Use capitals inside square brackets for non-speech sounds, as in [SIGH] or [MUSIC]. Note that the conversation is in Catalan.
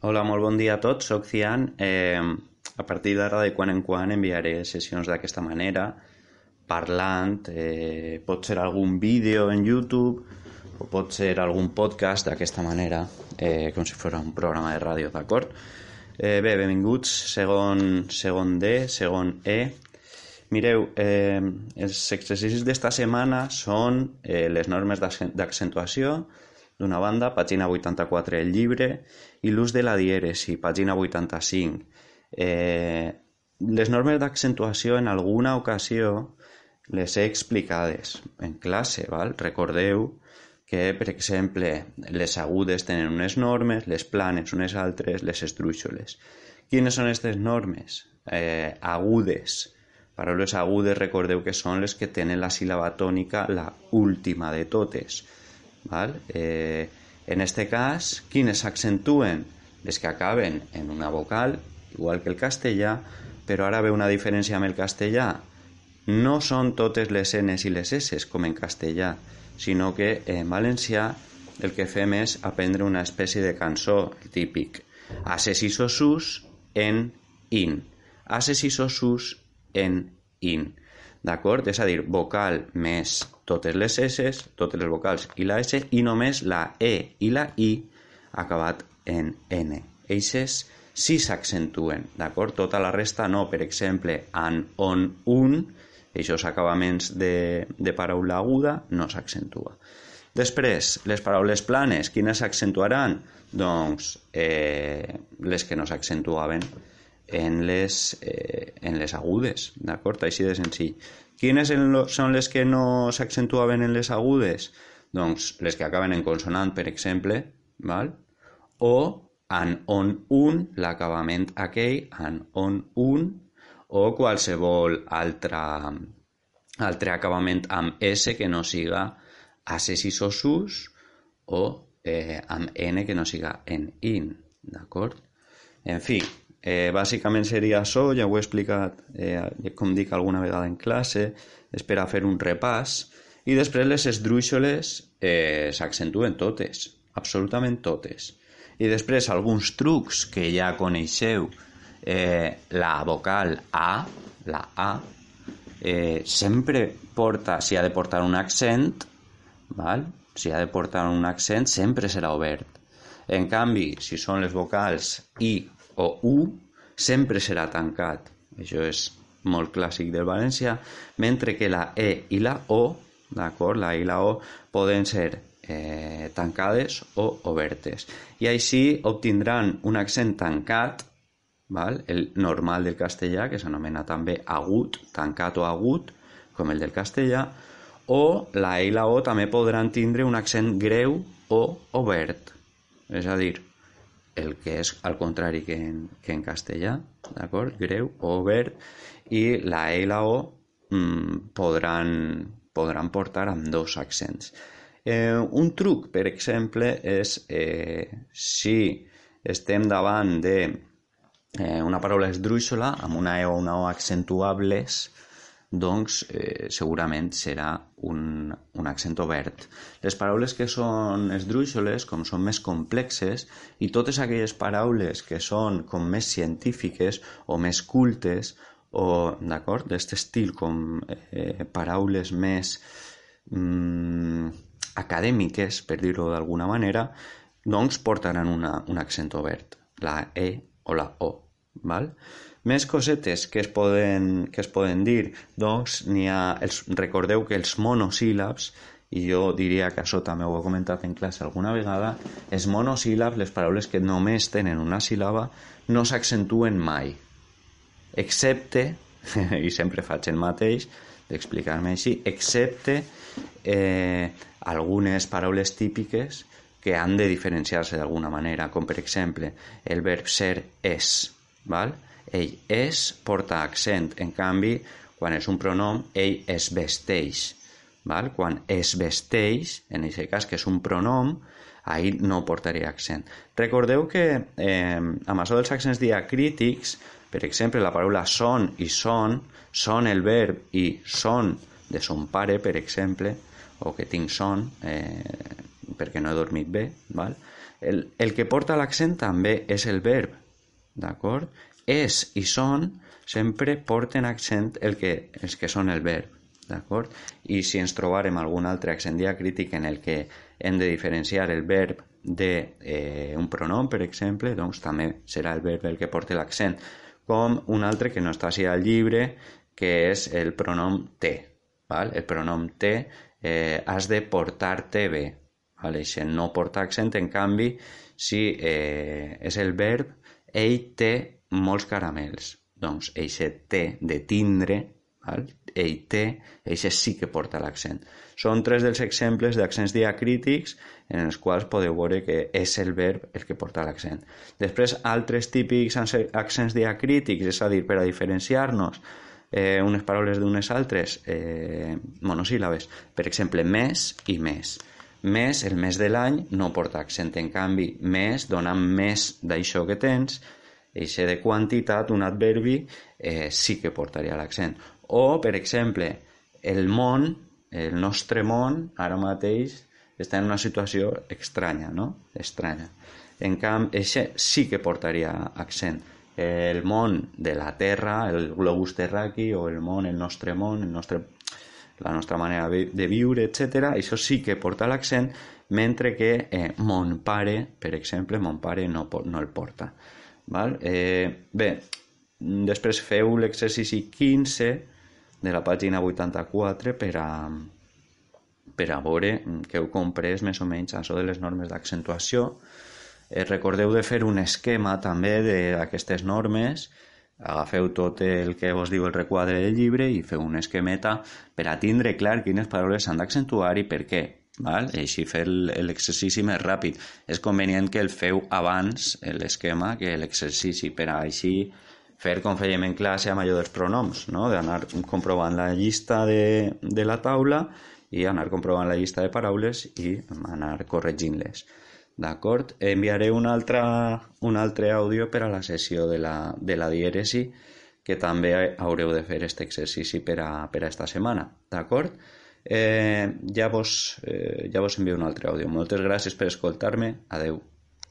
Hola, molt bon dia a tots, soc Cian. Eh, a partir d'ara, de quan en quan, enviaré sessions d'aquesta manera, parlant, eh, pot ser algun vídeo en YouTube o pot ser algun podcast d'aquesta manera, eh, com si fos un programa de ràdio, d'acord? Eh, bé, benvinguts, segon, segon D, segon E. Mireu, eh, els exercicis d'esta setmana són eh, les normes d'accentuació, D'una banda, pàgina 84 del llibre i l'ús de la dièresi, pàgina 85. Eh, les normes d'accentuació en alguna ocasió les he explicades en classe, val? recordeu que, per exemple, les agudes tenen unes normes, les planes unes altres, les estrúixoles. Quines són aquestes normes? Eh, agudes. Paraules agudes, recordeu que són les que tenen la síl·laba tònica la última de totes. Val? Eh, en este cas, quines s'accentuen? Les que acaben en una vocal, igual que el castellà, però ara ve una diferència amb el castellà. No són totes les Ns i les S com en castellà, sinó que en valencià el que fem és aprendre una espècie de cançó, típic. Ases i sosus en in. Ases i sosus en in. D'acord? És a dir, vocal més totes les S, totes les vocals i la S, i només la E i la I acabat en N. Eixes sí s'accentuen, d'acord? Tota la resta no. Per exemple, en, on, un, aquests acabaments de, de paraula aguda no s'accentua. Després, les paraules planes, quines s'accentuaran? Doncs eh, les que no s'accentuaven en les, eh, en les agudes, d'acord? Així de senzill. Quines són les que no s'accentuaven en les agudes? Doncs les que acaben en consonant, per exemple, val? o en on un, l'acabament aquell, en on un, o qualsevol altre, altre acabament amb S que no siga ases i sosus o eh, amb N que no siga en in, d'acord? En fi, Eh, bàsicament seria això, ja ho he explicat, eh, com dic alguna vegada en classe, és per a fer un repàs, i després les esdrúixoles eh, s'accentuen totes, absolutament totes. I després alguns trucs que ja coneixeu, eh, la vocal A, la A, eh, sempre porta, si ha de portar un accent, val? si ha de portar un accent, sempre serà obert. En canvi, si són les vocals I o U sempre serà tancat. Això és molt clàssic del valencià, mentre que la E i la O, d'acord, la E i la O poden ser eh, tancades o obertes. I així obtindran un accent tancat, val? el normal del castellà, que s'anomena també agut, tancat o agut, com el del castellà, o la E i la O també podran tindre un accent greu o obert. És a dir, el que és al contrari que en, que en castellà, d'acord? Greu o obert, i la E i la O mm, podran, podran portar amb dos accents. Eh, un truc, per exemple, és eh, si estem davant de eh, una paraula esdrúixola amb una E o una O accentuables, doncs eh, segurament serà un, un accent obert. Les paraules que són esdrúixoles, com són més complexes, i totes aquelles paraules que són com més científiques o més cultes, o, d'acord, d'aquest estil com eh, paraules més mm, acadèmiques, per dir-ho d'alguna manera, doncs portaran una, un accent obert, la E o la O. Val? Més cosetes que es poden, que es poden dir, doncs n'hi ha, els, recordeu que els monosíl·labs, i jo diria que això també ho he comentat en classe alguna vegada, els monosíl·labs, les paraules que només tenen una síl·laba, no s'accentuen mai, excepte, [LAUGHS] i sempre faig el mateix, d'explicar-me així, excepte eh, algunes paraules típiques que han de diferenciar-se d'alguna manera, com per exemple el verb ser és, val? Ell és porta accent, en canvi, quan és un pronom, ell es vesteix. Val? Quan es vesteix, en aquest cas que és un pronom, ahir no portaria accent. Recordeu que eh, amb això dels accents diacrítics, per exemple, la paraula son i son, son el verb i son de son pare, per exemple, o que tinc son, eh, perquè no he dormit bé, val? El, el que porta l'accent també és el verb, d'acord? És i són sempre porten accent el que, els que són el verb, d'acord? I si ens trobarem algun altre accent diacrític en el que hem de diferenciar el verb d'un eh, un pronom, per exemple, doncs també serà el verb el que porta l'accent, com un altre que no està així al llibre, que és el pronom te. Val? El pronom te eh, has de portar-te bé. Val? Això no porta accent, en canvi, si eh, és el verb, ell té molts caramels. Doncs eixe té de tindre, val? ell té, eixe sí que porta l'accent. Són tres dels exemples d'accents diacrítics en els quals podeu veure que és el verb el que porta l'accent. Després, altres típics accents diacrítics, és a dir, per a diferenciar-nos eh, unes paraules d'unes altres, eh, monosíl·labes. Per exemple, més i més. Més, el mes de l'any, no porta accent. En canvi, més, donant més d'això que tens, eixe de quantitat, un adverbi, eh, sí que portaria l'accent. O, per exemple, el món el nostre món ara mateix està en una situació estranya, no? Estranya. En camp, això sí que portaria accent. El món de la Terra, el globus terraqui, o el món, el nostre món, el nostre, la nostra manera de viure, etc. Això sí que porta l'accent, mentre que eh, mon pare, per exemple, mon pare no, no el porta. Val? Eh, bé, després feu l'exercici 15, de la pàgina 84 per a, per a veure que heu comprès més o menys això de les normes d'accentuació. Eh, recordeu de fer un esquema també d'aquestes normes, agafeu tot el que vos diu el requadre del llibre i feu un esquemeta per a tindre clar quines paraules s'han d'accentuar i per què. Val? I així fer l'exercici més ràpid. És convenient que el feu abans l'esquema que l'exercici per a així fer com fèiem en classe amb allò dels pronoms, no? d'anar comprovant la llista de, de la taula i anar comprovant la llista de paraules i anar corregint-les. D'acord? Enviaré un altre, un altre àudio per a la sessió de la, de la dièresi que també haureu de fer aquest exercici per a, per a esta setmana. D'acord? Eh, ja, vos, eh, ja vos envio un altre àudio. Moltes gràcies per escoltar-me. Adeu.